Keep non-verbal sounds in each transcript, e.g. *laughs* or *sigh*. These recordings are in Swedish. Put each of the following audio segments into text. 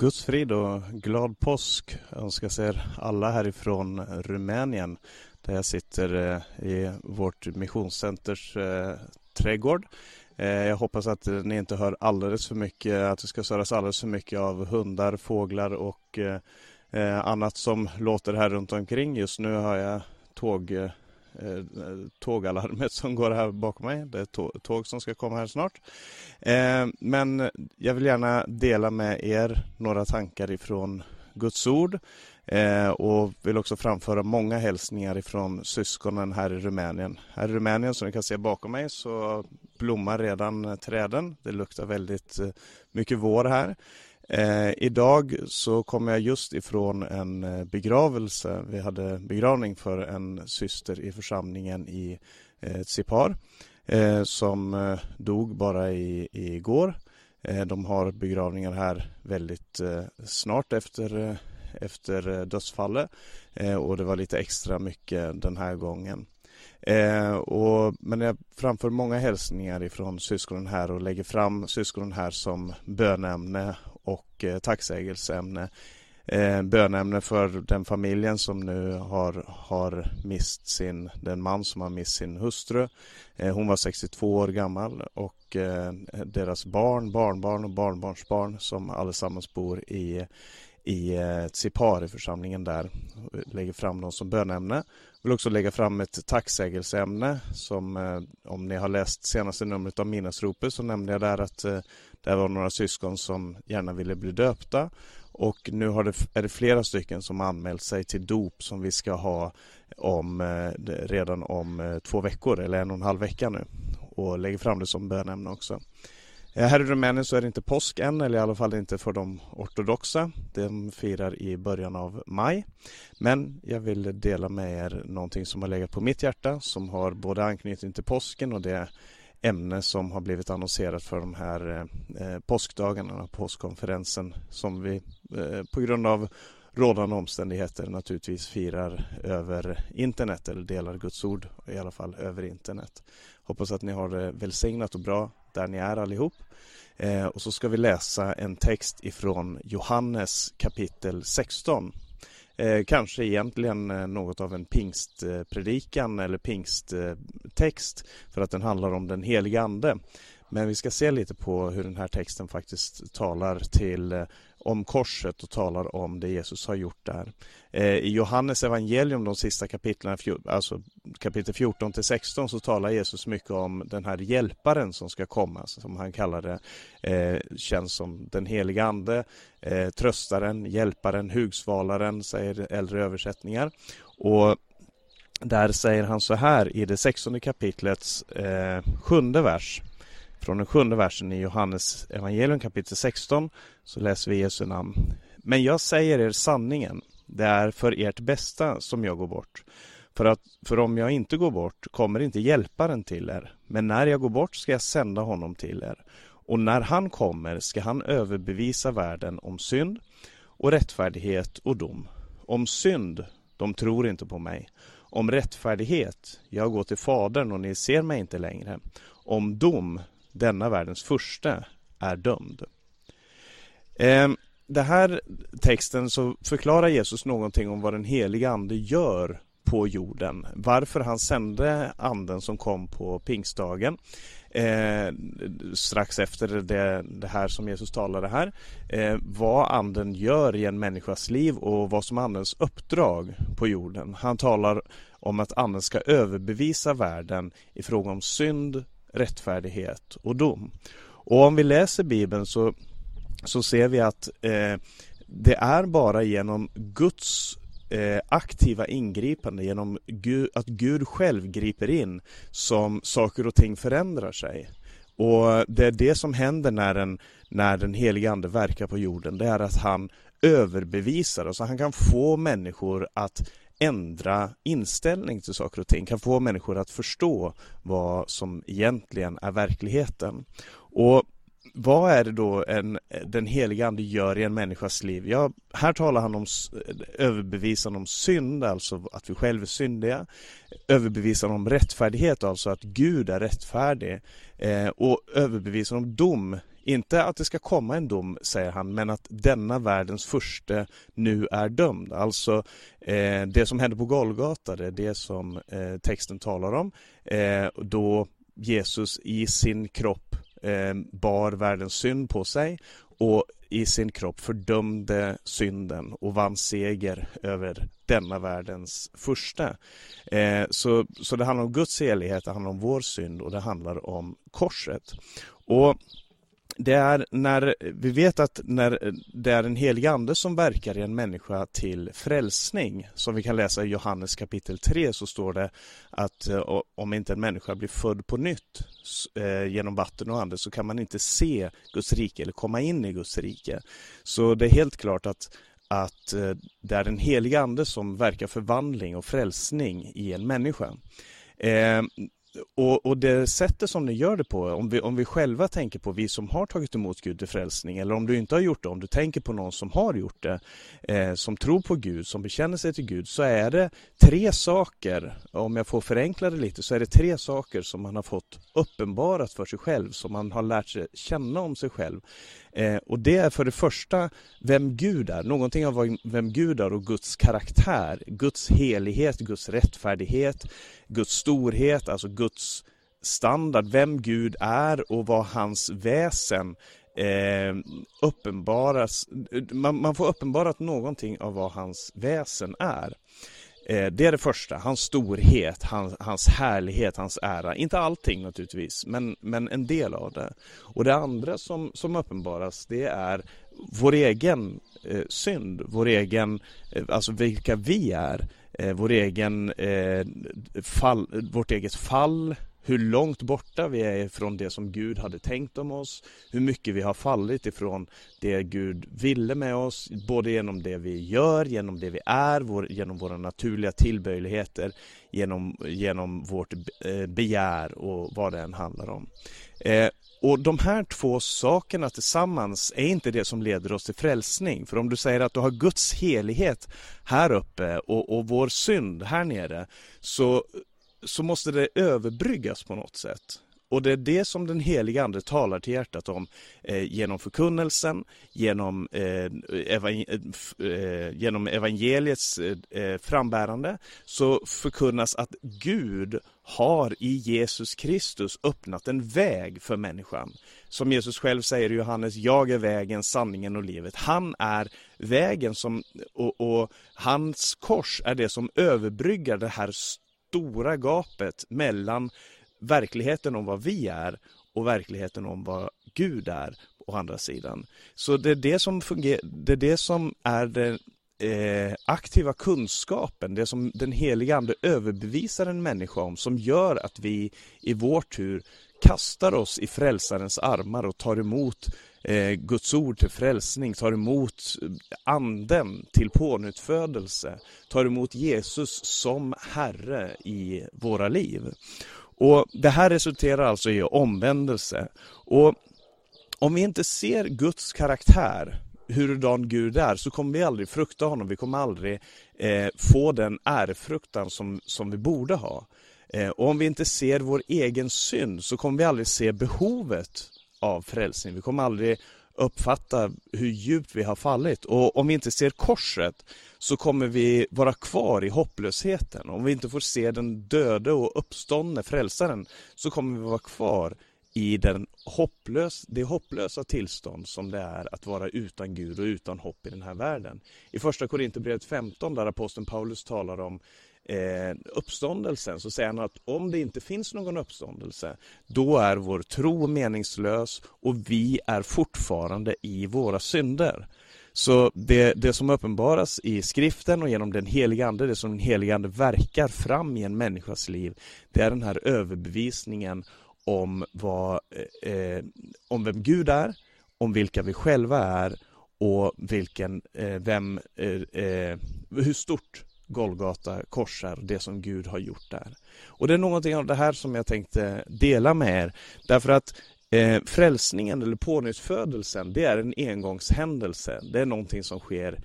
Guds frid och glad påsk önskar er alla härifrån Rumänien där jag sitter eh, i vårt missionscenters eh, trädgård. Eh, jag hoppas att ni inte hör alldeles för mycket, att det ska höras alldeles för mycket av hundar, fåglar och annat som låter här runt omkring. Just nu har jag tåg eh, tågalarmet som går här bakom mig. Det är tåg som ska komma här snart. Eh, men jag vill gärna dela med er några tankar ifrån Guds ord eh, och vill också framföra många hälsningar ifrån syskonen här i Rumänien. Här i Rumänien som ni kan se bakom mig så blommar redan träden. Det luktar väldigt eh, mycket vår här. Eh, idag så kommer jag just ifrån en eh, begravelse. Vi hade begravning för en syster i församlingen i eh, Tsipar eh, som eh, dog bara i, igår. Eh, de har begravningar här väldigt eh, snart efter, efter dödsfallet och det var lite extra mycket den här gången. Eh, och, men jag framför många hälsningar ifrån syskonen här och lägger fram syskonen här som bönämne och eh, tacksägelseämne. Eh, bönämne för den familjen som nu har, har mist sin, den man som har mist sin hustru. Eh, hon var 62 år gammal och eh, deras barn, barnbarn och barnbarnsbarn som allesammans bor i i eh, Tsipari-församlingen där. Lägger fram dem som bönämne. Jag vill också lägga fram ett tacksägelseämne som eh, om ni har läst senaste numret av Minnesropet så nämnde jag där att eh, där det var några syskon som gärna ville bli döpta och nu har det, är det flera stycken som anmält sig till dop som vi ska ha om, eh, redan om eh, två veckor eller en och en halv vecka nu och lägger fram det som bönämne också. Eh, här i Rumänien så är det inte påsk än, eller i alla fall inte för de ortodoxa. De firar i början av maj. Men jag vill dela med er någonting som har legat på mitt hjärta som har både anknytning till påsken och det ämne som har blivit annonserat för de här eh, påskdagarna, påskkonferensen som vi eh, på grund av rådande omständigheter naturligtvis firar över internet eller delar Guds ord i alla fall över internet. Hoppas att ni har det välsignat och bra där ni är allihop. Eh, och så ska vi läsa en text ifrån Johannes kapitel 16. Eh, kanske egentligen eh, något av en pingstpredikan eller pingsttext för att den handlar om den heliga Ande. Men vi ska se lite på hur den här texten faktiskt talar till eh, om korset och talar om det Jesus har gjort där. Eh, I Johannes evangelium, de sista kapitlen, alltså kapitel 14 till 16, så talar Jesus mycket om den här hjälparen som ska komma, som han kallar det, eh, känns som den heliga ande, tröstaren, hjälparen, hugsvalaren, säger äldre översättningar. Och där säger han så här i det 16 kapitlets sjunde vers från den sjunde versen i Johannes evangelium kapitel 16 så läser vi Jesu namn. Men jag säger er sanningen, det är för ert bästa som jag går bort. För, att, för om jag inte går bort kommer inte hjälparen till er, men när jag går bort ska jag sända honom till er. Och när han kommer ska han överbevisa världen om synd och rättfärdighet och dom. Om synd, de tror inte på mig. Om rättfärdighet, jag går till Fadern och ni ser mig inte längre. Om dom, denna världens första är dömd. Eh, den här texten så förklarar Jesus någonting om vad den heliga ande gör på jorden. Varför han sände anden som kom på pingstdagen eh, strax efter det, det, här som Jesus talade här. Eh, vad anden gör i en människas liv och vad som är andens uppdrag på jorden. Han talar om att anden ska överbevisa världen i fråga om synd, rättfärdighet och dom. Och om vi läser Bibeln så, så ser vi att eh, det är bara genom Guds eh, aktiva ingripande, genom Gud, att Gud själv griper in som saker och ting förändrar sig. Och det är det som händer när den, när den helige Ande verkar på jorden. Det är att han överbevisar, alltså han kan få människor att ändra inställning till saker och ting, kan få människor att förstå vad som egentligen är verkligheten. Och vad är det då en, den heliga Ande gör i en människas liv? Ja, här talar han om överbevisande om synd, alltså att vi själva är syndiga. Överbevisande om rättfärdighet, alltså att Gud är rättfärdig. Eh, och överbevisande om dom inte att det ska komma en dom, säger han, men att denna världens första nu är dömd. Alltså eh, det som hände på Golgata, det är det som eh, texten talar om. Eh, då Jesus i sin kropp eh, bar världens synd på sig och i sin kropp fördömde synden och vann seger över denna världens första. Eh, så, så det handlar om Guds helighet, det handlar om vår synd och det handlar om korset. Och det är när vi vet att när det är en helig ande som verkar i en människa till frälsning, som vi kan läsa i Johannes kapitel 3 så står det att eh, om inte en människa blir född på nytt eh, genom vatten och ande så kan man inte se Guds rike eller komma in i Guds rike. Så det är helt klart att att eh, det är en helig ande som verkar förvandling och frälsning i en människa. Och, och, det sättet som ni gör det på, om vi, om vi själva tänker på vi som har tagit emot Gud till frälsning eller om du inte har gjort det, om du tänker på någon som har gjort det, eh, som tror på Gud, som bekänner sig till Gud, så är det tre saker, om jag får förenkla det lite, så är det tre saker som man har fått uppenbarat för sig själv, som man har lärt sig känna om sig själv. Eh, och det är för det första vem Gud är, någonting av vem Gud är och Guds karaktär, Guds helighet, Guds rättfärdighet, Guds storhet, alltså Guds standard, vem Gud är och vad hans väsen eh, uppenbaras. Man, man får uppenbarat någonting av vad hans väsen är. Eh, det är det första, hans storhet, hans, hans härlighet, hans ära. Inte allting naturligtvis, men, men en del av det. Och det andra som, som uppenbaras, det är vår egen eh, synd, vår egen, eh, alltså vilka vi är, eh, vår egen, eh, fall, vårt eget fall, hur långt borta vi är från det som Gud hade tänkt om oss, hur mycket vi har fallit ifrån det Gud ville med oss, både genom det vi gör, genom det vi är, vår, genom våra naturliga tillbörligheter, genom, genom vårt eh, begär och vad det än handlar om. Eh, och de här två sakerna tillsammans är inte det som leder oss till frälsning. För om du säger att du har Guds helighet här uppe och, och vår synd här nere, så så måste det överbryggas på något sätt. Och det är det som den heliga Ande talar till hjärtat om eh, genom förkunnelsen, genom, eh, evang eh, eh, genom evangeliets eh, eh, frambärande, så förkunnas att Gud har i Jesus Kristus öppnat en väg för människan. Som Jesus själv säger i Johannes, jag är vägen, sanningen och livet. Han är vägen som, och, och hans kors är det som överbryggar det här stora gapet mellan verkligheten om vad vi är och verkligheten om vad Gud är å andra sidan. Så det är det som, funger- det, är, det som är det eh, aktiva kunskapen, det som den heliga Ande överbevisar en människa om, som gör att vi i vår tur kastar oss i frälsarens armar och tar emot eh, Guds ord till frälsning, tar emot eh, anden till pånyttfödelse, tar emot Jesus som Herre i våra liv. Och Det här resulterar alltså i omvändelse. Och om vi inte ser Guds karaktär, hurudan Gud är, så kommer vi aldrig frukta honom. Vi kommer aldrig eh, få den ärefruktan som, som vi borde ha. Eh, och om vi inte ser vår egen synd så kommer vi aldrig se behovet av frälsning. Vi kommer aldrig uppfatta hur djupt vi har fallit. Och om vi inte ser korset så kommer vi vara kvar i hopplösheten. Om vi inte får se den döde och uppståndne frälsaren så kommer vi vara kvar i den hopplös, det hopplösa tillstånd som det är att vara utan Gud och utan hopp i den här världen. I första Korinthierbrevet 15 där aposteln Paulus talar om eh, uppståndelsen så säger han att om det inte finns någon uppståndelse då är vår tro meningslös och vi är fortfarande i våra synder. Så det, det som uppenbaras i skriften och genom den heliga Ande, det som den heliga Ande verkar fram i en människas liv, det är den här överbevisningen om, vad, eh, eh, om vem Gud är, om vilka vi själva är och vilken, eh, vem, eh, eh hur stort Golgata korsar, det som Gud har gjort där. Och det är någonting av det här som jag tänkte dela med er. Därför att eh, frälsningen eller pånyttfödelsen, det är en engångshändelse. Det är någonting som sker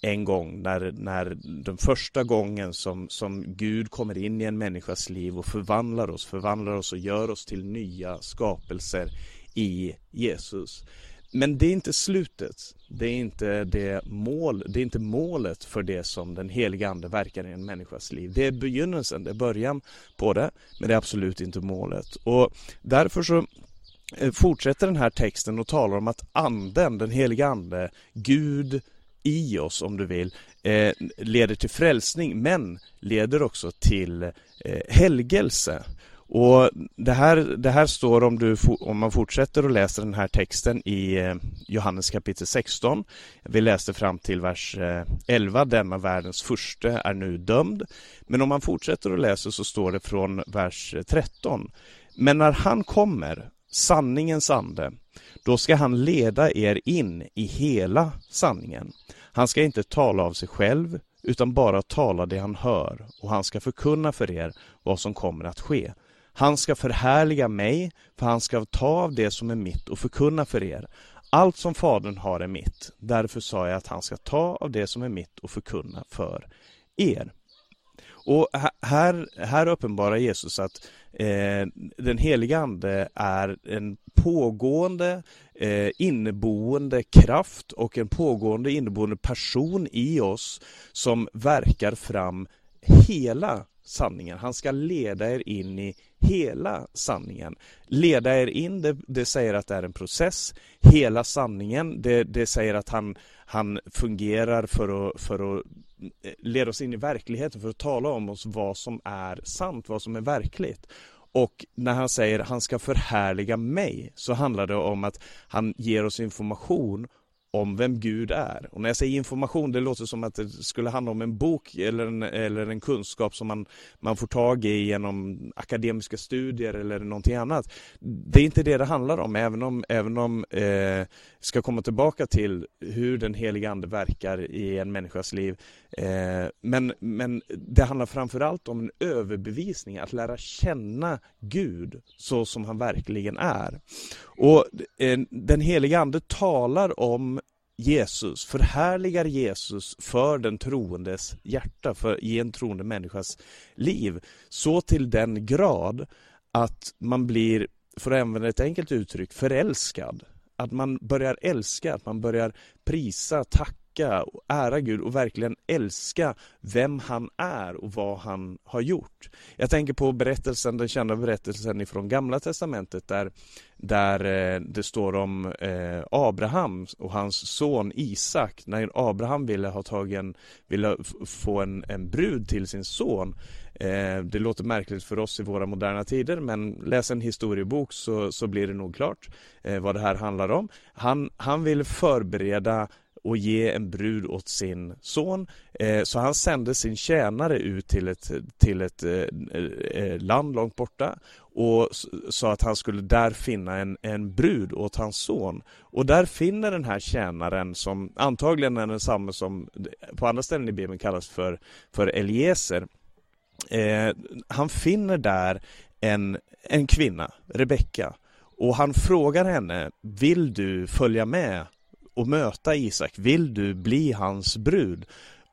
en gång, när, när den första gången som, som Gud kommer in i en människas liv och förvandlar oss, förvandlar oss och gör oss till nya skapelser i Jesus. Men det är inte slutet. Det är inte det mål, det är inte målet för det som den heliga ande verkar i en människas liv. Det är begynnelsen, det är början på det, men det är absolut inte målet. Och därför så eh, fortsätter den här texten och talar om att anden, den heliga ande, Gud i oss om du vill, eh, leder till frälsning men leder också till eh, helgelse. Och det här, det här står om, du, om man fortsätter att läsa den här texten i eh, Johannes kapitel 16. Vi läste fram till vers eh, 11. Denna världens första är nu dömd. Men om man fortsätter att läsa så står det från vers eh, 13. Men när han kommer, sanningens ande, då ska han leda er in i hela sanningen. Han ska inte tala av sig själv, utan bara tala det han hör och han ska förkunna för er vad som kommer att ske. Han ska förhärliga mig, för han ska ta av det som är mitt och förkunna för er. Allt som Fadern har är mitt. Därför sa jag att han ska ta av det som är mitt och förkunna för er. Och här, här uppenbarar Jesus att eh, den heliga Ande är en pågående eh, inneboende kraft och en pågående inneboende person i oss som verkar fram hela sanningen. Han ska leda er in i hela sanningen. Leda er in, det, det säger att det är en process. Hela sanningen, det, det säger att han, han fungerar för att, för att eh, leda oss in i verkligheten, för att tala om oss vad som är sant, vad som är verkligt. Och när han säger han ska förhärliga mig så handlar det om att han ger oss information om vem Gud är. Och när jag säger information, det låter som att det skulle handla om en bok eller en, eller en kunskap som man, man får tag i genom akademiska studier eller någonting annat. Det är inte det det handlar om, även om, även om eh, ska komma tillbaka till hur den heliga Ande verkar i en människas liv. Eh, men, men det handlar framförallt om en överbevisning, att lära känna Gud så som han verkligen är. Och eh, den heliga Ande talar om Jesus, förhärligar Jesus för den troendes hjärta, för, i en troende människas liv. Så till den grad att man blir, för att använda ett enkelt uttryck, förälskad. Att man börjar älska, att man börjar prisa, tacka tacka och ära Gud och verkligen älska vem han är och vad han har gjort. Jag tänker på berättelsen, den kända berättelsen ifrån Gamla Testamentet där, där eh, det står om eh, Abraham och hans son Isak. När Abraham ville ha tagen, ville få en, en brud till sin son eh, det låter märkligt för oss i våra moderna tider men läs en historiebok så, så blir det nog klart vad det här handlar om. Han, han vill förbereda och ge en brud åt sin son. Eh, så han sände sin tjänare ut till ett, till ett eh, eh, land långt borta och sa att han skulle där finna en, en brud åt hans son. Och där finner den här tjänaren som antagligen är densamme som på andra ställen i Bibeln kallas för, för Eliezer. Han finner där en, en kvinna, Rebecka. Och han frågar henne, vill du följa med och möta Isak? Vill du bli hans brud?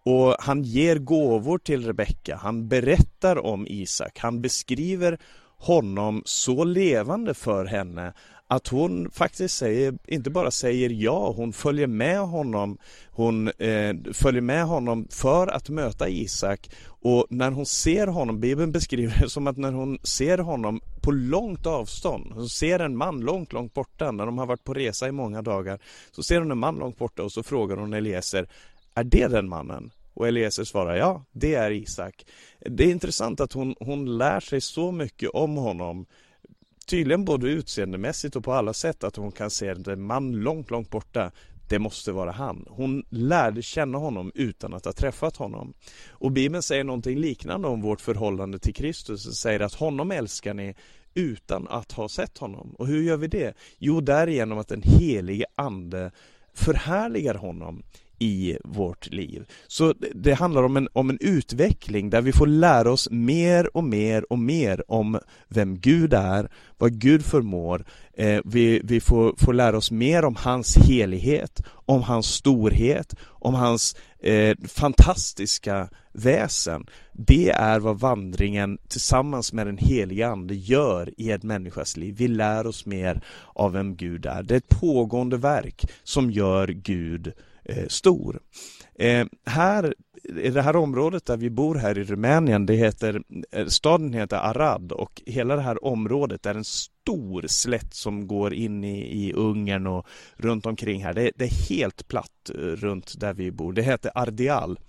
Och han ger gåvor till Rebecka, han berättar om Isak, han beskriver honom så levande för henne att hon faktiskt säger, inte bara säger ja, hon följer med honom. Hon eh, följer med honom för att möta Isak och när hon ser honom, Bibeln beskriver det som att när hon ser honom på långt avstånd, hon ser en man långt, långt borta, när de har varit på resa i många dagar, så ser hon en man långt borta och så frågar hon Eliezer, är det den mannen? Och Eliezer svarar ja, det är Isak. Det är intressant att hon, hon lär sig så mycket om honom tydligen både utseendemässigt och på alla sätt att hon kan se en man långt, långt borta. Det måste vara han. Hon lärde känna honom utan att ha träffat honom. Och Bibeln säger någonting liknande om vårt förhållande till Kristus. Den säger att honom älskar ni utan att ha sett honom. Och hur gör vi det? Jo, därigenom att den helige Ande förhärligar honom i vårt liv. Så det handlar om en, om en utveckling där vi får lära oss mer och mer och mer om vem Gud är, vad Gud förmår. Eh, vi vi får, får lära oss mer om hans helighet, om hans storhet, om hans eh, fantastiska väsen. Det är vad vandringen tillsammans med den heliga Ande gör i ett människas liv. Vi lär oss mer av vem Gud är. Det är ett pågående verk som gör Gud eh, stor. Eh, här i det här området där vi bor här i Rumänien, det heter, eh, staden heter Arad och hela det här området är en stor slätt som går in i, i Ungern och runt omkring här. Det, det är helt platt eh, runt där vi bor. Det heter Ardeal.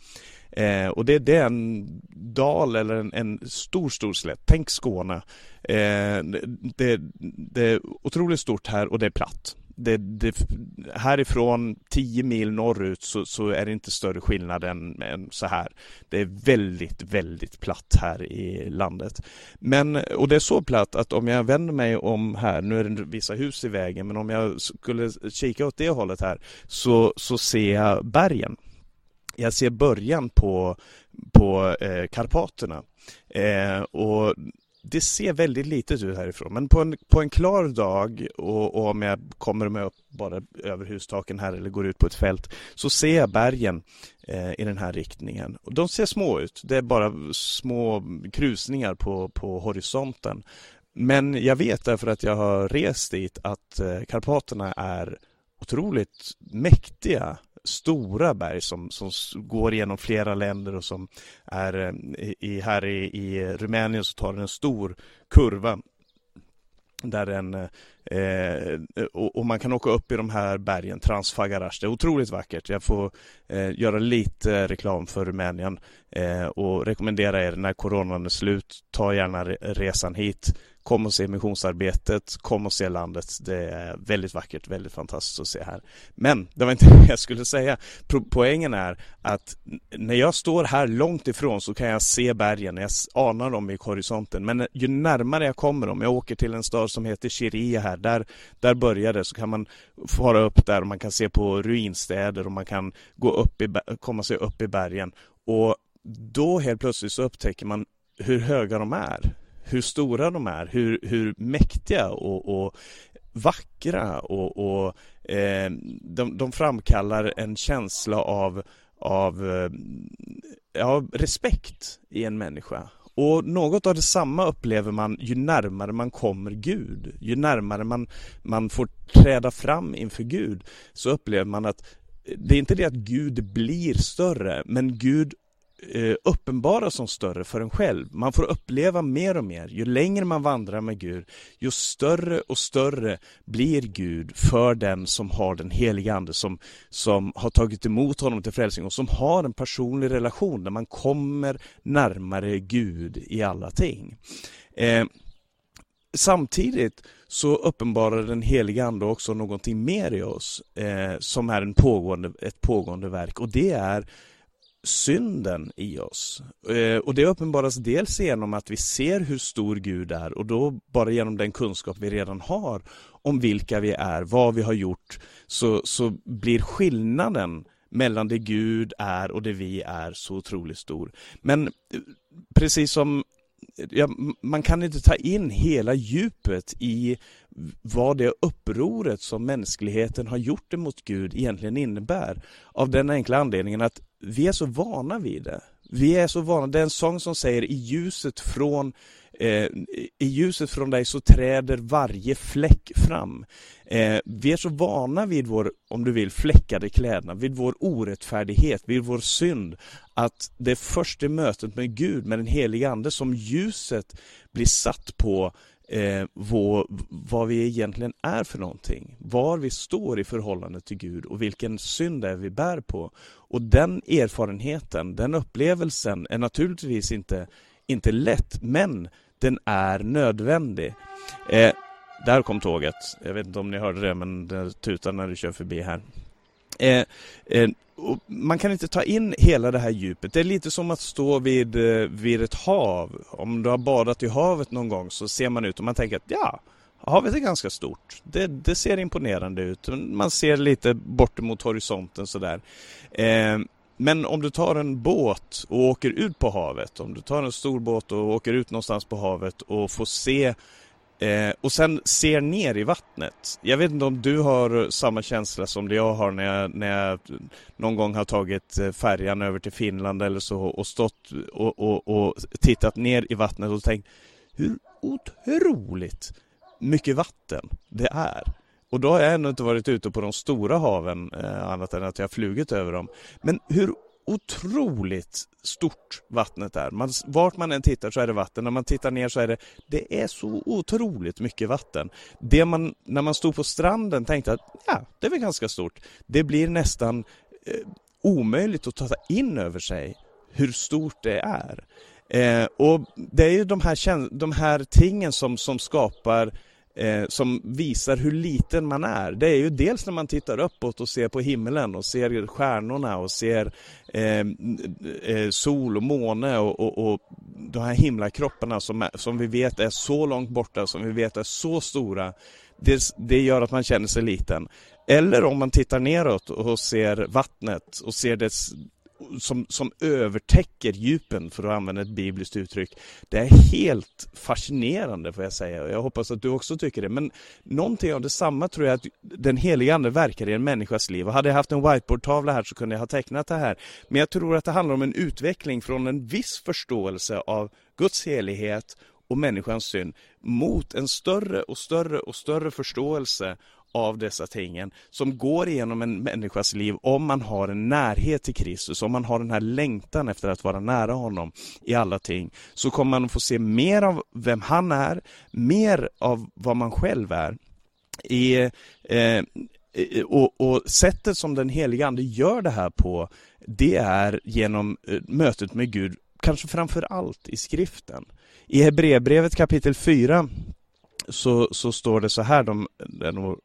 Eh, och det, det, är en dal eller en, en stor, stor slätt. Tänk Skåne. Eh, det, det, är otroligt stort här och det är platt det, det, härifrån 10 mil norrut så, så, är det inte större skillnad än, än, så här. Det är väldigt, väldigt platt här i landet. Men, och det är så platt att om jag vänder mig om här, nu är det vissa hus i vägen, men om jag skulle kika åt det hållet här så, så ser jag bergen. Jag ser början på, på eh, Karpaterna. Eh, och det ser väldigt litet ut härifrån men på en, på en klar dag och, och, om jag kommer med upp bara över hustaken här eller går ut på ett fält så ser jag bergen eh, i den här riktningen. Och de ser små ut. Det är bara små krusningar på, på horisonten. Men jag vet därför att jag har rest dit att eh, Karpaterna är otroligt mäktiga stora berg som, som går genom flera länder och som är eh, i, här i, i Rumänien så tar den en stor kurva där den, eh, eh, och, och, man kan åka upp i de här bergen, Transfagarash. Det är otroligt vackert. Jag får eh, göra lite reklam för Rumänien eh, och rekommendera er när coronan är slut, ta gärna resan hit. Kom och se missionsarbetet, kom och se landet. Det är väldigt vackert, väldigt fantastiskt att se här. Men det var inte *laughs* det jag skulle säga. Poängen är att när jag står här långt ifrån så kan jag se bergen, jag anar dem i horisonten. Men ju närmare jag kommer dem, jag åker till en stad som heter Chiria här, där, där börjar det, så kan man fara upp där och man kan se på ruinstäder och man kan gå upp i, komma sig upp i bergen. Och då helt plötsligt så upptäcker man hur höga de är hur stora de är, hur, hur mäktiga och, och vackra och, och eh, de, de framkallar en känsla av, av eh, ja, respekt i en människa. Och något av detsamma upplever man ju närmare man kommer Gud. Ju närmare man, man får träda fram inför Gud så upplever man att det är inte det att Gud blir större, men Gud eh, uppenbara som större för en själv. Man får uppleva mer och mer. Ju längre man vandrar med Gud, ju större och större blir Gud för den som har den heliga Ande, som, som har tagit emot honom till frälsning och som har en personlig relation där man kommer närmare Gud i alla ting. Eh, samtidigt så uppenbarar den heliga Ande också någonting mer i oss eh, som är en pågående, ett pågående verk och det är synden i oss. Eh, och det uppenbaras dels genom att vi ser hur stor Gud är och då bara genom den kunskap vi redan har om vilka vi är, vad vi har gjort, så, så blir skillnaden mellan det Gud är och det vi är så otroligt stor. Men eh, precis som ja, man kan inte ta in hela djupet i vad det upproret som mänskligheten har gjort emot Gud egentligen innebär. Av den enkla anledningen att vi är så vana vid det. Vi är så vana. Det är en sång som säger i ljuset från eh, i ljuset från dig så träder varje fläck fram. Eh, vi är så vana vid vår, om du vill, fläckade klädnad, vid vår orättfärdighet, vid vår synd, att det är först i mötet med Gud, med den helige Ande, som ljuset blir satt på eh, vår, vad vi egentligen är för någonting. Var vi står i förhållande till Gud och vilken synd det är vi bär på. Och den erfarenheten, den upplevelsen är naturligtvis inte, inte lätt, men den är nödvändig. Eh, där kom tåget. Jag vet inte om ni hörde det, men det tutar när du kör förbi här. Eh, eh, man kan inte ta in hela det här djupet. Det är lite som att stå vid, eh, vid ett hav. Om du har badat i havet någon gång så ser man ut och man tänker att ja, havet är ganska stort. Det, det ser imponerande ut. Man ser lite bort mot horisonten sådär. Eh, men om du tar en båt och åker ut på havet, om du tar en stor båt och åker ut någonstans på havet och får se Eh, och sen ser ner i vattnet. Jag vet inte om du har samma känsla som det jag har när jag, när jag någon gång har tagit eh, färjan över till Finland eller så och stått och, och, och tittat ner i vattnet och tänkt hur otroligt mycket vatten det är. Och då har jag ännu inte varit ute på de stora haven eh, annat än att jag har flugit över dem. Men hur otroligt stort vattnet är. Man, vart man än tittar så är det vatten. När man tittar ner så är det, det är så otroligt mycket vatten. Det man, när man stod på stranden tänkte att ja, det är väl ganska stort. Det blir nästan eh, omöjligt att ta in över sig hur stort det är. Eh, och det är ju de här, de här tingen som, som skapar eh, som visar hur liten man är. Det är ju dels när man tittar uppåt och ser på himlen och ser stjärnorna och ser eh, eh, sol och måne och, och, och de här himlakropparna som, som vi vet är så långt borta, som vi vet är så stora. Det, det gör att man känner sig liten. Eller om man tittar neråt och ser vattnet och ser dess som, som övertäcker djupen, för att använda ett bibliskt uttryck. Det är helt fascinerande får jag säga och jag hoppas att du också tycker det. Men någonting av detsamma tror jag att den heliga Ande verkar i en människas liv. Och hade jag haft en whiteboardtavla här så kunde jag ha tecknat det här. Men jag tror att det handlar om en utveckling från en viss förståelse av Guds helighet och människans synd mot en större och större och större förståelse av dessa tingen som går igenom en människas liv om man har en närhet till Kristus, om man har den här längtan efter att vara nära honom i alla ting, så kommer man att få se mer av vem han är, mer av vad man själv är. I, eh, och, och, sättet som den heliga Ande gör det här på, det är genom eh, mötet med Gud, kanske framför allt i skriften. I Hebreerbrevet kapitel 4 så, så står det så här, de, de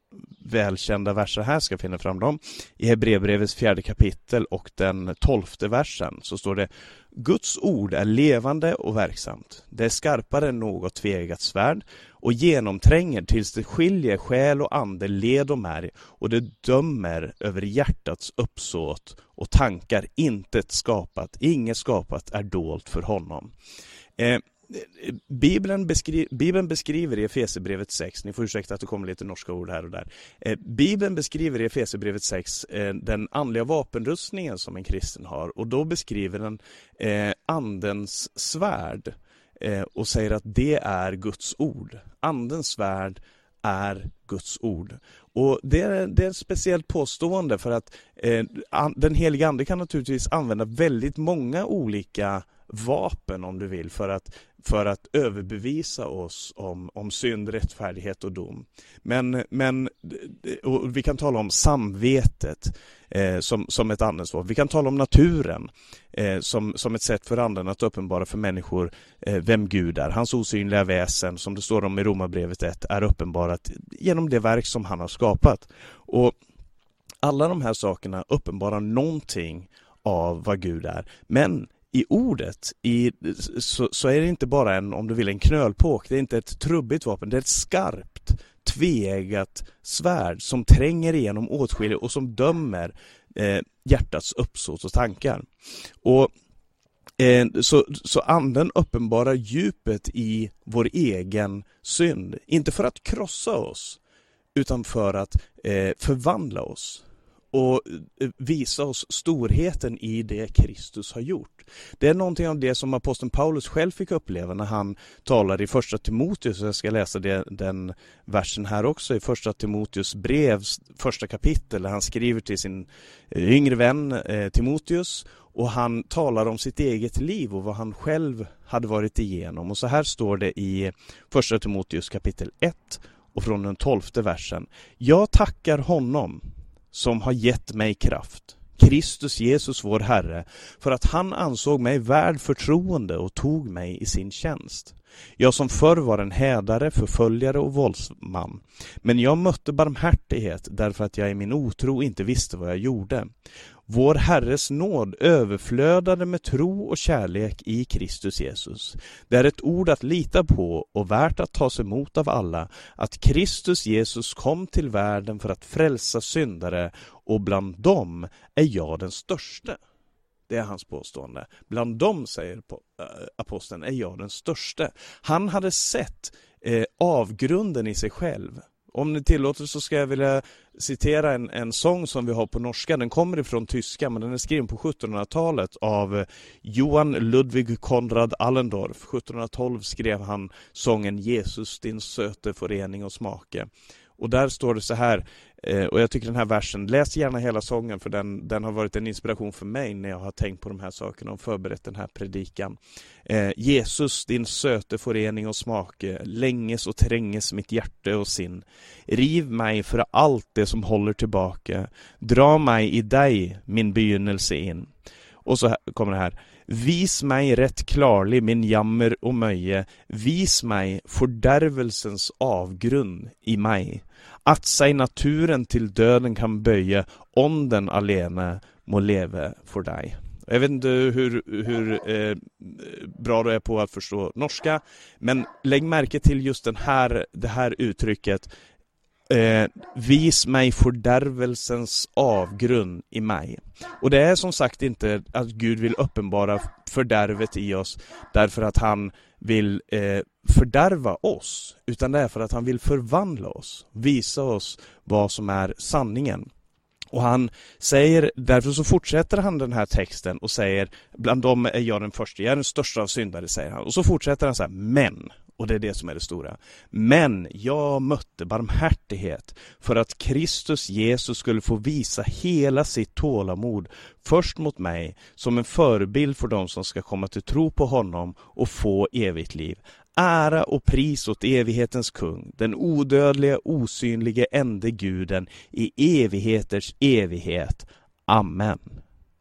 välkända verser här, ska finna fram dem. I Hebreerbrevets fjärde kapitel och den tolfte versen så står det Guds ord är levande och verksamt. Det är skarpare än något tvegat svärd och genomtränger tills det skiljer själ och ande, led och märg och det dömer över hjärtats uppsåt och tankar. Intet skapat, inget skapat är dolt för honom. Eh, Bibeln, beskri Bibeln beskriver i Efesierbrevet 6, ni får ursäkta att det kommer lite norska ord här och där. Eh, Bibeln beskriver i Efesierbrevet 6 eh, den andliga vapenrustningen som en kristen har och då beskriver den eh, andens svärd eh, och säger att det är Guds ord. Andens svärd är Guds ord. Och det är, det är ett speciellt påstående för att eh, den heliga Ande kan naturligtvis använda väldigt många olika vapen om du vill för att för att överbevisa oss om, om synd, rättfärdighet och dom. Men, men vi kan tala om samvetet eh, som, som ett andensvapen. Vi kan tala om naturen eh, som, som ett sätt för anden att uppenbara för människor eh, vem Gud är. Hans osynliga väsen, som det står om i Romarbrevet 1, är uppenbarat genom det verk som han har skapat. Och alla de här sakerna uppenbarar någonting av vad Gud är. Men i ordet i, så, så, är det inte bara en, om du vill, en knölpåk. Det är inte ett trubbigt vapen. Det är ett skarpt, tveeggat svärd som tränger igenom åtskilligt och som dömer eh, hjärtats uppsåt och tankar. Och eh, så, så anden uppenbarar djupet i vår egen synd. Inte för att krossa oss, utan för att eh, förvandla oss och eh, visa oss storheten i det Kristus har gjort. Det är någonting av det som aposteln Paulus själv fick uppleva när han talar i första Timoteus, jag ska läsa det, den versen här också, i första Timoteus brev, första kapitel, där han skriver till sin eh, yngre vän eh, Timoteus och han talar om sitt eget liv och vad han själv hade varit igenom. Och så här står det i första Timoteus kapitel 1 och från den tolfte versen. Jag tackar honom som har gett mig kraft, Kristus Jesus vår Herre, för att han ansåg mig värd förtroende och tog mig i sin tjänst. Jag som förr var en hädare, förföljare och våldsman. Men jag mötte barmhärtighet därför att jag i min otro inte visste vad jag gjorde. Vår Herres nåd överflödade med tro och kärlek i Kristus Jesus. Det är ett ord att lita på och värt att tas emot av alla, att Kristus Jesus kom till världen för att frälsa syndare och bland dem är jag den störste. Det är hans påstående. Bland dem, säger eh, aposteln, är jag den störste. Han hade sett eh, avgrunden i sig själv. Om ni tillåter så ska jag vilja citera en, en sång som vi har på norska. Den kommer ifrån tyska men den är skriven på 1700-talet av eh, Johan Ludwig Konrad Allendorf. 1712 skrev han sången Jesus din söte förening och smake. Och där står det så här eh, och jag tycker den här versen, läs gärna hela sången för den, den har varit en inspiration för mig när jag har tänkt på de här sakerna och förberett den här predikan. Eh, Jesus, din söte förening och smake, länges och tränges mitt hjärte och sin. Riv mig för allt det som håller tillbaka. Dra mig i dig, min begynnelse in. Och så kommer det här. Vis mig rätt klarlig min jammer och möje. Vis mig fördärvelsens avgrund i mig. Att sig naturen till döden kan böja, om den alene må leve för dig. Jag vet inte hur, hur eh, bra du är på att förstå norska, men lägg märke till just den här, det här uttrycket eh, Vis mig fördärvelsens avgrund i mig. Och det är som sagt inte att Gud vill uppenbara fördärvet i oss därför att han vill eh, fördärva oss, utan det är för att han vill förvandla oss, visa oss vad som är sanningen. Och han säger, därför så fortsätter han den här texten och säger, bland dem är jag den första, jag är den största av syndare, säger han. Och så fortsätter han så här, men, och det är det som är det stora. Men jag mötte barmhärtighet för att Kristus Jesus skulle få visa hela sitt tålamod först mot mig som en förebild för dem som ska komma till tro på honom och få evigt liv. Ära och pris åt evighetens kung, den odödliga, osynlige ende guden i evigheters evighet. Amen.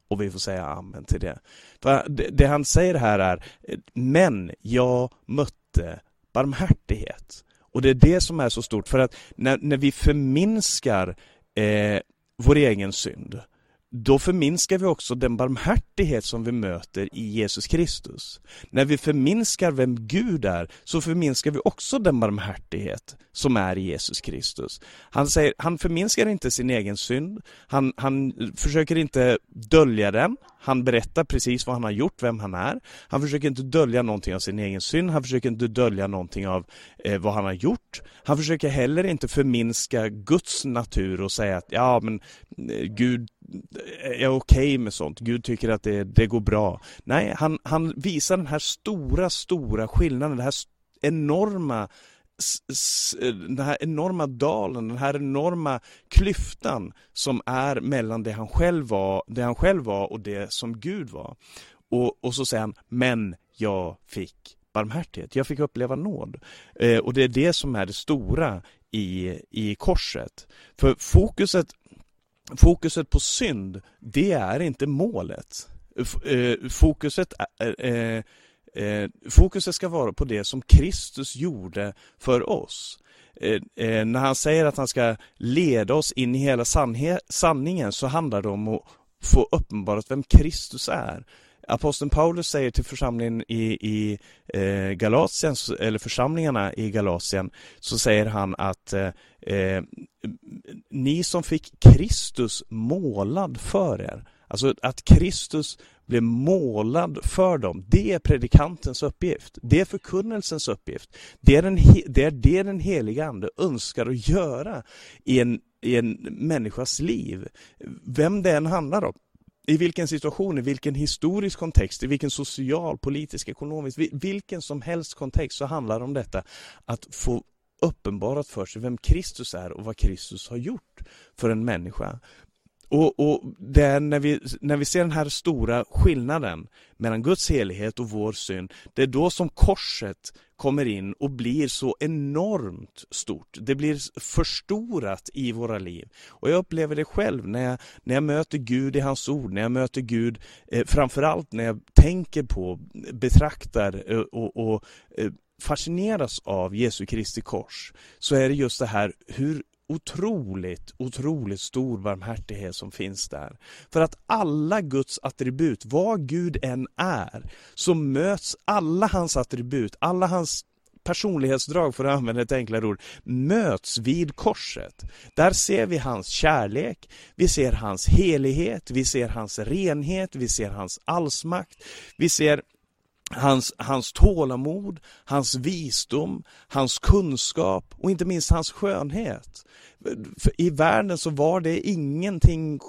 Och vi får säga amen till det. För det, det han säger här är, men jag mötte Eh, barmhärtighet. Och det är det som är så stort, för att när, när vi förminskar eh, vår egen synd, då förminskar vi också den barmhärtighet som vi möter i Jesus Kristus. När vi förminskar vem Gud är, så förminskar vi också den barmhärtighet som är i Jesus Kristus. Han, säger, han förminskar inte sin egen synd, han, han försöker inte dölja den, han berättar precis vad han har gjort, vem han är. Han försöker inte dölja någonting av sin egen synd, han försöker inte dölja någonting av eh, vad han har gjort. Han försöker heller inte förminska Guds natur och säga att ja, men eh, Gud är okej okay med sånt. Gud tycker att det, det går bra. Nej, han, han visar den här stora, stora skillnaden, den här enorma den här enorma dalen, den här enorma klyftan som är mellan det han själv var, det han själv var och det som Gud var. Och, och så säger han, men jag fick barmhärtighet, jag fick uppleva nåd. Eh, och det är det som är det stora i, i korset. För fokuset, fokuset på synd, det är inte målet. Eh, fokuset är, eh, fokuset ska vara på det som Kristus gjorde för oss. Eh, när han säger att han ska leda oss in i hela sanningen så handlar det om att få uppenbarat vem Kristus är. Aposteln Paulus säger till församlingen i, i eh, Galatien, eller församlingarna i Galatien, så säger han att eh, ni som fick Kristus målad för er, alltså att Kristus blev målad för dem. Det är predikantens uppgift. Det är förkunnelsens uppgift. Det är, den, det är det den heliga Ande önskar att göra i en, i en människas liv. Vem det än handlar om. I vilken situation, i vilken historisk kontext, i vilken social, politisk, ekonomisk, vilken som helst kontext så handlar det om detta. Att få uppenbarat för sig vem Kristus är och vad Kristus har gjort för en människa. Och, och det är när vi, när vi ser den här stora skillnaden mellan Guds helighet och vår synd, det är då som korset kommer in och blir så enormt stort. Det blir förstorat i våra liv. Och jag upplever det själv när jag, när jag möter Gud i hans ord, när jag möter Gud, eh, framförallt när jag tänker på, betraktar eh, och, och eh, fascineras av Jesu Kristi kors så är det just det här hur otroligt, otroligt stor barmhärtighet som finns där. För att alla Guds attribut, vad Gud än är, så möts alla hans attribut, alla hans personlighetsdrag, för att använda ett enklare ord, möts vid korset. Där ser vi hans kärlek, vi ser hans helighet, vi ser hans renhet, vi ser hans allsmakt, vi ser hans, hans tålamod, hans visdom, hans kunskap och inte minst hans skönhet. För I världen så var det ingenting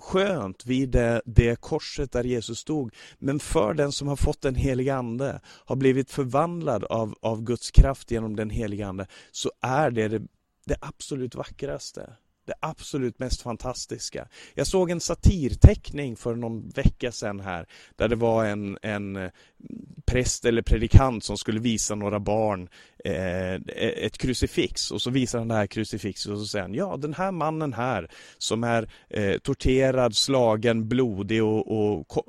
skönt vid det, det korset där Jesus stod. Men för den som har fått den helige Ande, har blivit förvandlad av, av Guds kraft genom den helige Ande, så är det det, det absolut vackraste det absolut mest fantastiska. Jag såg en satirteckning för någon vecka sedan här där det var en, en eh, präst eller predikant som skulle visa några barn eh, ett krucifix och så visar han det här krucifixet och så säger han ja den här mannen här som är eh, torterad, slagen, blodig och, och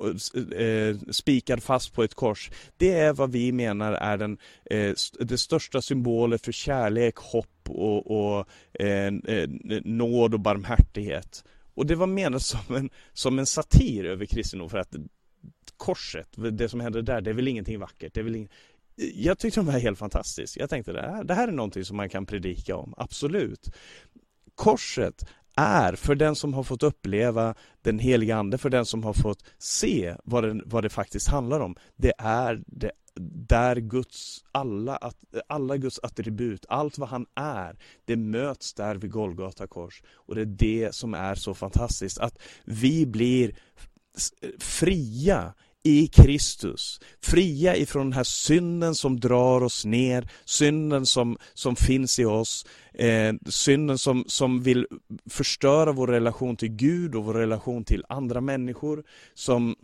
eh, spikad fast på ett kors. Det är vad vi menar är den, eh, det största symbolen för kärlek, hopp och, och eh, eh, nåd och barmhärtighet. Och det var menat som en, som en satir över kristendom för att korset, det som hände där, det är väl ingenting vackert. Det är väl ing... Jag tyckte de var helt fantastiskt. Jag tänkte det här, det här är någonting som man kan predika om, absolut. Korset är för den som har fått uppleva den heliga Ande, för den som har fått se vad den, vad det faktiskt handlar om. Det är det där Guds alla, alla Guds attribut, allt vad han är, det möts där vid Golgata kors. Och det är det som är så fantastiskt, att vi blir fria i Kristus. Fria ifrån den här synden som drar oss ner, synden som, som finns i oss, eh, synden som, som vill förstöra vår relation till Gud och vår relation till andra människor, som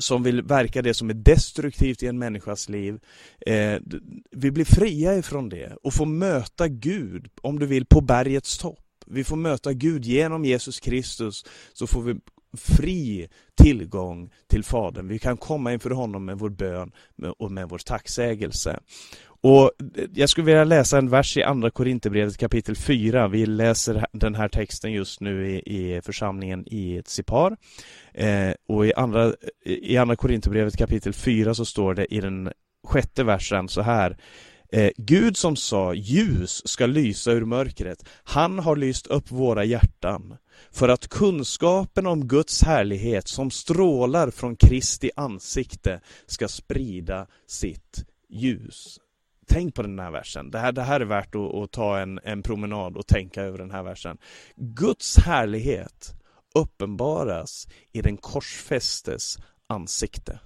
som vill verka det som är destruktivt i en människas liv. Eh, vi blir fria ifrån det och får möta Gud, om du vill, på bergets topp. Vi får möta Gud genom Jesus Kristus, så får vi fri tillgång till Fadern. Vi kan komma inför honom med vår bön och med vår tacksägelse. Och eh, jag skulle vilja läsa en vers i Andra Korinthierbrevet kapitel 4. Vi läser den här texten just nu i, i församlingen i ett Eh, och i Andra, i andra Korinthierbrevet kapitel 4 så står det i den sjätte versen så här. Eh, Gud som sa ljus ska lysa ur mörkret, han har lyst upp våra hjärtan för att kunskapen om Guds härlighet som strålar från Kristi ansikte ska sprida sitt ljus. Tänk på den här versen. Det här, det här är värt att, att ta en, en promenad och tänka över den här versen. Guds härlighet uppenbaras i den korsfästes ansikte.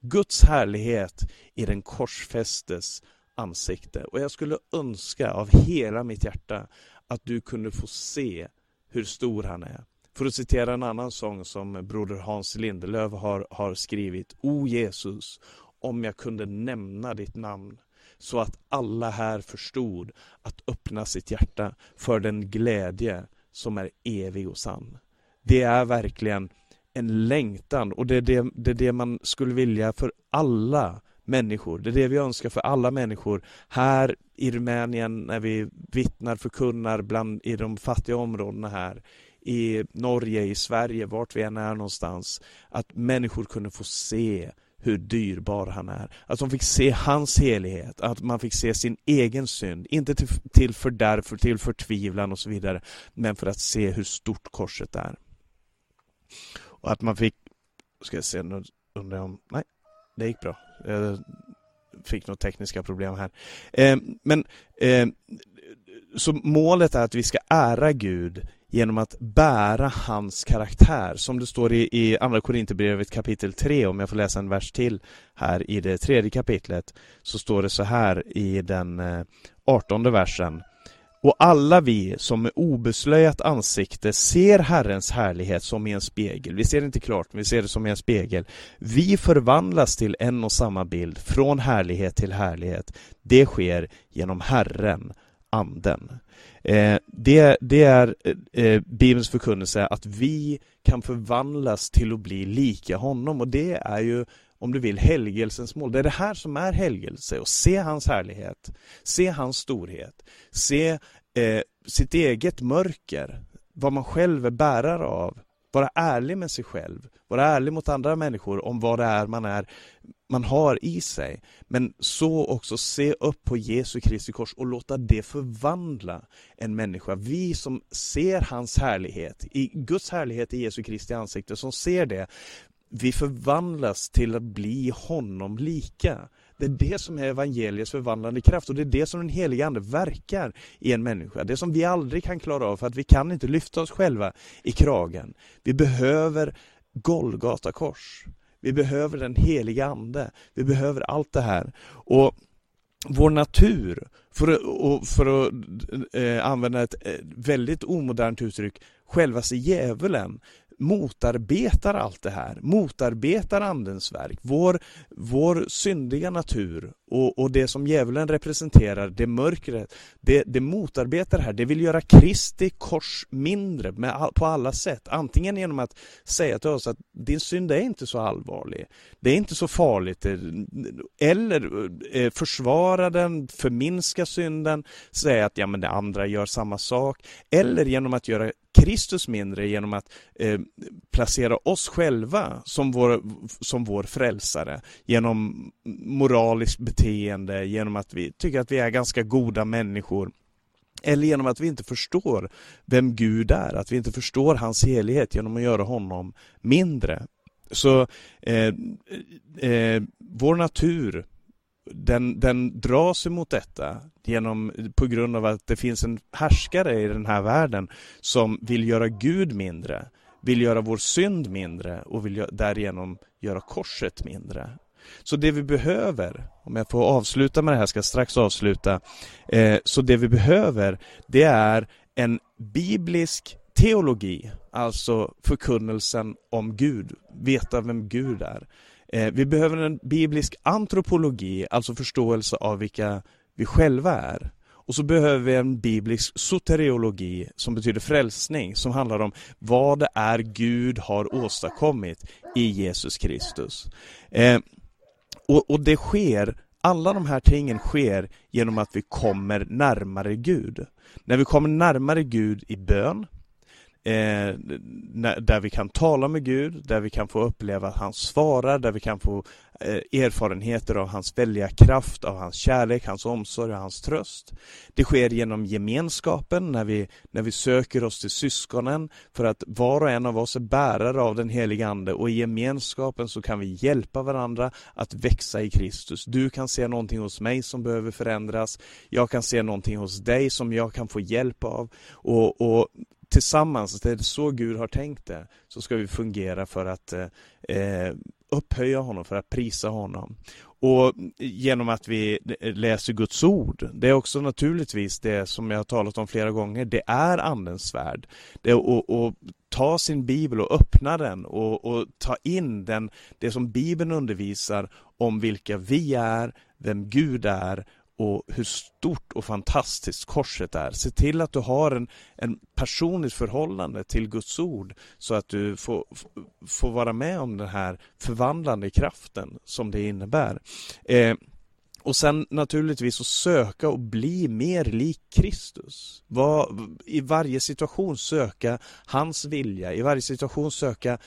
Guds härlighet i den korsfästes ansikte. Och jag skulle önska av hela mitt hjärta att du kunde få se hur stor han är. För att citera en annan sång som broder Hans Lindelöf har, har skrivit. O Jesus, om jag kunde nämna ditt namn så att alla här förstod att öppna sitt hjärta för den glädje som är evig och sann. Det är verkligen en längtan och det är det, det är det man skulle vilja för alla människor. Det är det vi önskar för alla människor här i Rumänien när vi vittnar, förkunnar bland, i de fattiga områdena här i Norge, i Sverige, vart vi än är någonstans. Att människor kunde få se hur dyrbar han är. Att de fick se hans helighet, att man fick se sin egen synd. Inte till, till fördärv, till förtvivlan och så vidare, men för att se hur stort korset är. Och att man fick, ska jag se, nu undrar jag om, nej, det gick bra. Jag fick några tekniska problem här. Eh, men eh, så målet är att vi ska ära Gud genom att bära hans karaktär. Som det står i, i Andra Korinthierbrevet kapitel 3, om jag får läsa en vers till här i det tredje kapitlet, så står det så här i den eh, artonde versen. Och alla vi som med obeslöjat ansikte ser Herrens härlighet som i en spegel, vi ser det inte klart, men vi ser det som i en spegel. Vi förvandlas till en och samma bild, från härlighet till härlighet. Det sker genom Herren, Anden. Eh, det, det, är eh, eh Bibelns förkunnelse att vi kan förvandlas till att bli lika honom och det är ju om du vill, helgelsens mål. Det är det här som är helgelse, och se hans härlighet, se hans storhet, se eh, sitt eget mörker, vad man själv är bärare av, vara ärlig med sig själv, vara ärlig mot andra människor om vad det är man, är, man har i sig. Men så också se upp på Jesu Kristi kors och låta det förvandla en människa. Vi som ser hans härlighet, i Guds härlighet i Jesu Kristi ansikte, som ser det, vi förvandlas till att bli honom lika. Det är det som är evangeliets förvandlande kraft och det är det som den heliga Ande verkar i en människa. Det som vi aldrig kan klara av för att vi kan inte lyfta oss själva i kragen. Vi behöver Golgata kors. Vi behöver den heliga Ande. Vi behöver allt det här. Och vår natur, för att, för att eh, använda ett eh, väldigt omodernt uttryck, självaste djävulen motarbetar allt det här, motarbetar Andens verk, vår, vår syndiga natur och, och det som djävulen representerar, det mörkret, det, det motarbetar det här. Det vill göra Kristi kors mindre med, på alla sätt. Antingen genom att säga till oss att din synd är inte så allvarlig, det är inte så farligt. Eller eh, försvara den, förminska synden, säga att ja, men det andra gör samma sak. Eller genom att göra Kristus mindre genom att eh, placera oss själva som vår, som vår frälsare genom moraliskt beteende, genom att vi tycker att vi är ganska goda människor eller genom att vi inte förstår vem Gud är, att vi inte förstår hans helighet genom att göra honom mindre. Så eh, eh, vår natur den, den dras emot detta genom, på grund av att det finns en härskare i den här världen som vill göra Gud mindre, vill göra vår synd mindre och vill därigenom göra korset mindre. Så det vi behöver, om jag får avsluta med det här, ska jag strax avsluta. Eh, så det vi behöver, det är en biblisk teologi, alltså förkunnelsen om Gud, veta vem Gud är. Eh, vi behöver en biblisk antropologi, alltså förståelse av vilka vi själva är. Och så behöver vi en biblisk soteriologi som betyder frälsning, som handlar om vad det är Gud har åstadkommit i Jesus Kristus. Eh, och, och det sker, alla de här tingen sker genom att vi kommer närmare Gud. När vi kommer närmare Gud i bön, Eh, där vi kan tala med Gud, där vi kan få uppleva att han svarar, där vi kan få eh, erfarenheter av hans välja kraft, av hans kärlek, hans omsorg och hans tröst. Det sker genom gemenskapen, när vi, när vi söker oss till syskonen, för att var och en av oss är bärare av den heliga Ande och i gemenskapen så kan vi hjälpa varandra att växa i Kristus. Du kan se någonting hos mig som behöver förändras, jag kan se någonting hos dig som jag kan få hjälp av och, och tillsammans, det är så Gud har tänkt det, så ska vi fungera för att eh, eh upphöja honom, för att prisa honom. Och genom att vi eh, läser Guds ord, det är också naturligtvis det som jag har talat om flera gånger, det är Andens värld. Det är att ta sin bibel och öppna den och, och ta in den, det som bibeln undervisar om vilka vi är, vem Gud är och hur stort och fantastiskt korset är. Se till att du har en, en personligt förhållande till Guds ord så att du får, får vara med om den här förvandlande kraften som det innebär. Eh, och sen naturligtvis att söka och bli mer lik Kristus. Var, I varje situation söka hans vilja, i varje situation söka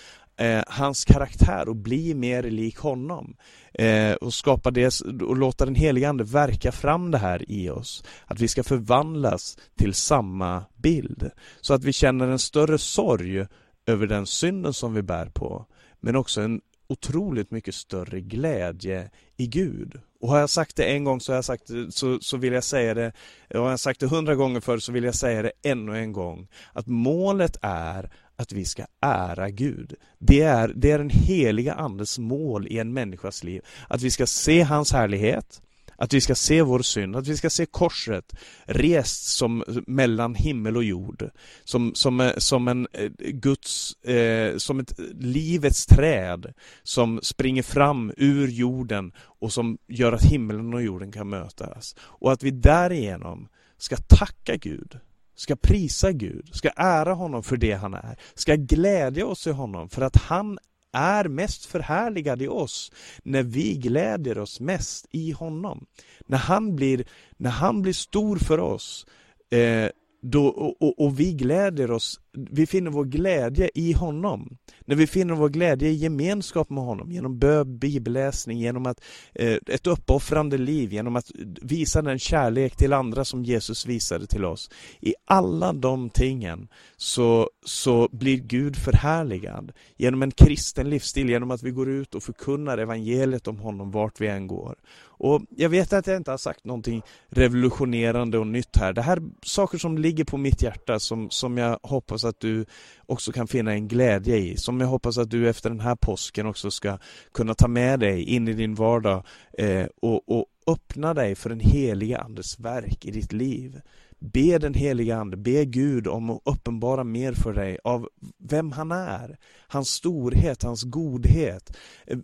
eh, hans karaktär och bli mer lik honom. Eh, och skapa det och låta den helige Ande verka fram det här i oss. Att vi ska förvandlas till samma bild. Så att vi känner en större sorg över den synden som vi bär på. Men också en otroligt mycket större glädje i Gud. Och har jag sagt det en gång så, har jag sagt så, så vill jag säga det, och har jag sagt det hundra gånger förr så vill jag säga det ännu en gång. Att målet är att vi ska ära Gud. Det är, det är den heliga Andes mål i en människas liv. Att vi ska se hans härlighet, att vi ska se vår synd, att vi ska se korset rest som mellan himmel och jord. Som, som, eh, som en eh, Guds, eh, som ett livets träd som springer fram ur jorden och som gör att himlen och jorden kan mötas. Och att vi därigenom ska tacka Gud ska prisa Gud, ska ära honom för det han är, ska glädja oss i honom för att han är mest förhärligad i oss när vi gläder oss mest i honom. När han blir, när han blir stor för oss eh, då, och, och, och, vi gläder oss, vi finner vår glädje i honom. När vi finner vår glädje i gemenskap med honom, genom bön, bibelläsning, genom att, eh, ett uppoffrande liv, genom att visa den kärlek till andra som Jesus visade till oss. I alla de tingen så, så blir Gud förhärligad genom en kristen livsstil, genom att vi går ut och förkunnar evangeliet om honom vart vi än går. Och jag vet att jag inte har sagt någonting revolutionerande och nytt här. Det här är saker som ligger på mitt hjärta som, som jag hoppas att du också kan finna en glädje i. Som jag hoppas att du efter den här påsken också ska kunna ta med dig in i din vardag eh, och, och öppna dig för den heliga Andes verk i ditt liv. Be den heliga Ande, be Gud om att uppenbara mer för dig av vem han är, hans storhet, hans godhet. Eh,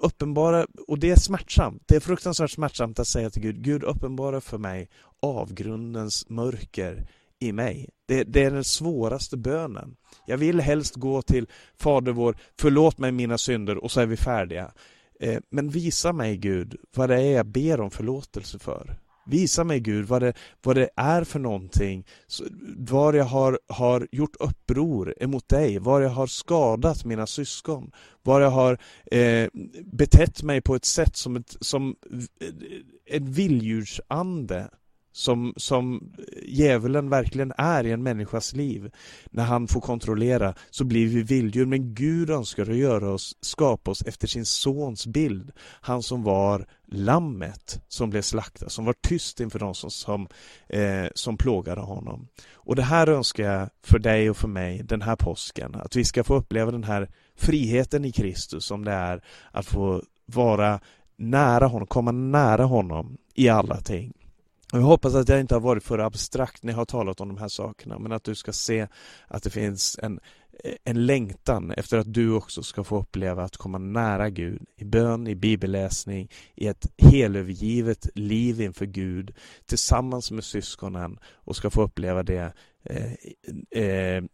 uppenbara, och det är smärtsamt, det är fruktansvärt smärtsamt att säga till Gud, Gud uppenbara för mig avgrundens mörker i mig. Det, det, är den svåraste bönen. Jag vill helst gå till Fader vår, förlåt mig mina synder och så är vi färdiga. Eh, men visa mig Gud vad det är jag ber om förlåtelse för. Visa mig Gud vad det, vad det är för någonting, var jag har, har gjort uppror emot dig, var jag har skadat mina syskon, var jag har eh, betett mig på ett sätt som, ett, som eh, en vilddjursande som, som djävulen verkligen är i en människas liv. När han får kontrollera så blir vi vilddjur. Men Gud önskar att göra oss, skapa oss efter sin sons bild. Han som var lammet som blev slaktat, som var tyst inför de som, som, eh, som plågade honom. Och det här önskar jag för dig och för mig den här påsken. Att vi ska få uppleva den här friheten i Kristus som det är att få vara nära honom, komma nära honom i alla ting. Jag hoppas att jag inte har varit för abstrakt när jag har talat om de här sakerna men att du ska se att det finns en, en längtan efter att du också ska få uppleva att komma nära Gud i bön, i bibelläsning, i ett helövergivet liv inför Gud tillsammans med syskonen och ska få uppleva det eh, eh,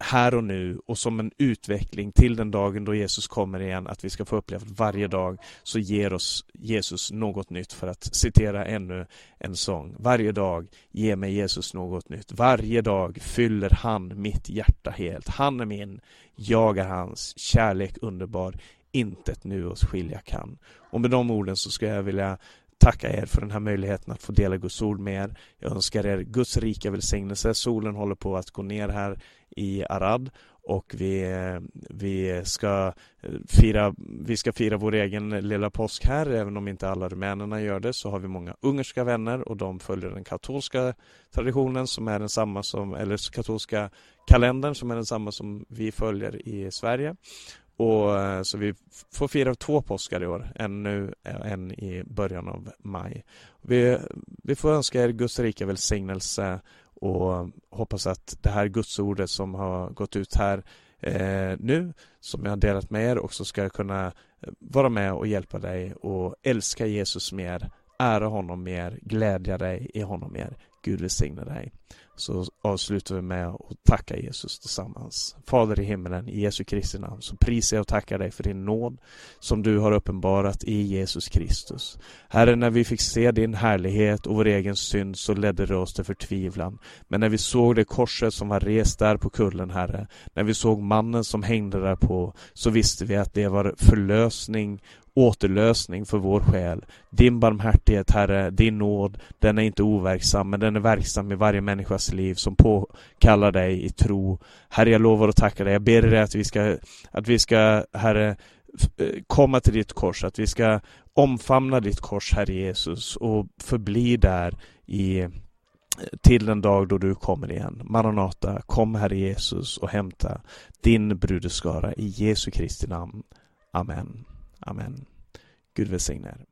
här och nu och som en utveckling till den dagen då Jesus kommer igen att vi ska få uppleva att varje dag så ger oss Jesus något nytt för att citera ännu en sång. Varje dag ger mig Jesus något nytt. Varje dag fyller han mitt hjärta helt. Han är min, jag är hans, kärlek underbar, intet nu oss skilja kan. Och med de orden så ska jag vilja tacka er för den här möjligheten att få dela Guds ord med er. Jag önskar er Guds rika välsignelse. Solen håller på att gå ner här i Arad och vi, vi, ska eh, fira, vi ska fira vår egen lilla påsk här. Även om inte alla rumänerna gör det så har vi många ungerska vänner och de följer den katolska traditionen som är densamma som, eller katolska kalendern som är densamma som vi följer i Sverige. Och, eh, så vi får fira två påskar i år, en nu, och en i början av maj. Vi, vi får önska er Guds rika välsignelse och hoppas att det här gudsordet som har gått ut här eh, nu, som jag har delat med er, också ska kunna eh, vara med och hjälpa dig och älska Jesus mer, ära honom mer, glädja dig i honom mer. Gud välsigne dig så avslutar vi med att tacka Jesus tillsammans. Fader i himmelen, i Jesu Kristi namn, så prisar jag och tackar dig för din nåd som du har uppenbarat i Jesus Kristus. Herre, när vi fick se din härlighet och vår egen synd så ledde det oss till förtvivlan. Men när vi såg det korset som var rest där på kullen, Herre, när vi såg mannen som hängde där på, så visste vi att det var förlösning återlösning för vår själ. Din barmhärtighet, Herre, din nåd, den är inte overksam, men den är verksam i varje människas liv som påkallar dig i tro. Herre, jag lovar att tacka dig. Jag ber dig att vi ska, att vi ska, Herre, eh, komma till ditt kors, att vi ska omfamna ditt kors, Herre Jesus, och förbli där i eh, till den dag då du kommer igen. Maranata, kom Herre Jesus och hämta din brudeskara i Jesu Kristi namn. Amen. Amen. Gud välsigne er.